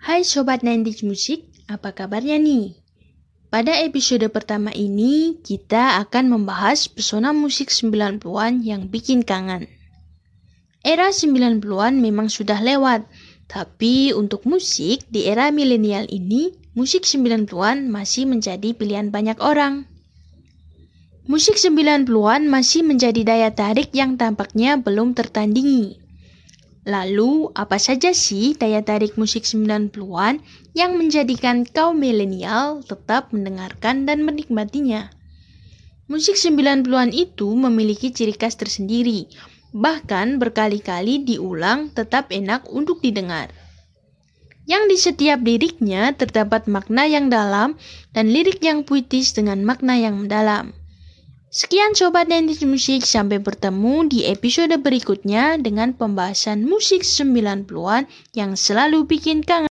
Hai Sobat 90 Musik, apa kabarnya nih? Pada episode pertama ini, kita akan membahas pesona musik 90-an yang bikin kangen. Era 90-an memang sudah lewat, tapi untuk musik di era milenial ini, musik 90-an masih menjadi pilihan banyak orang. Musik 90-an masih menjadi daya tarik yang tampaknya belum tertandingi. Lalu, apa saja sih daya tarik musik 90-an yang menjadikan kaum milenial tetap mendengarkan dan menikmatinya? Musik 90-an itu memiliki ciri khas tersendiri, bahkan berkali-kali diulang tetap enak untuk didengar. Yang di setiap liriknya terdapat makna yang dalam dan lirik yang puitis dengan makna yang mendalam. Sekian Sobat Dendis Musik, sampai bertemu di episode berikutnya dengan pembahasan musik 90-an yang selalu bikin kangen.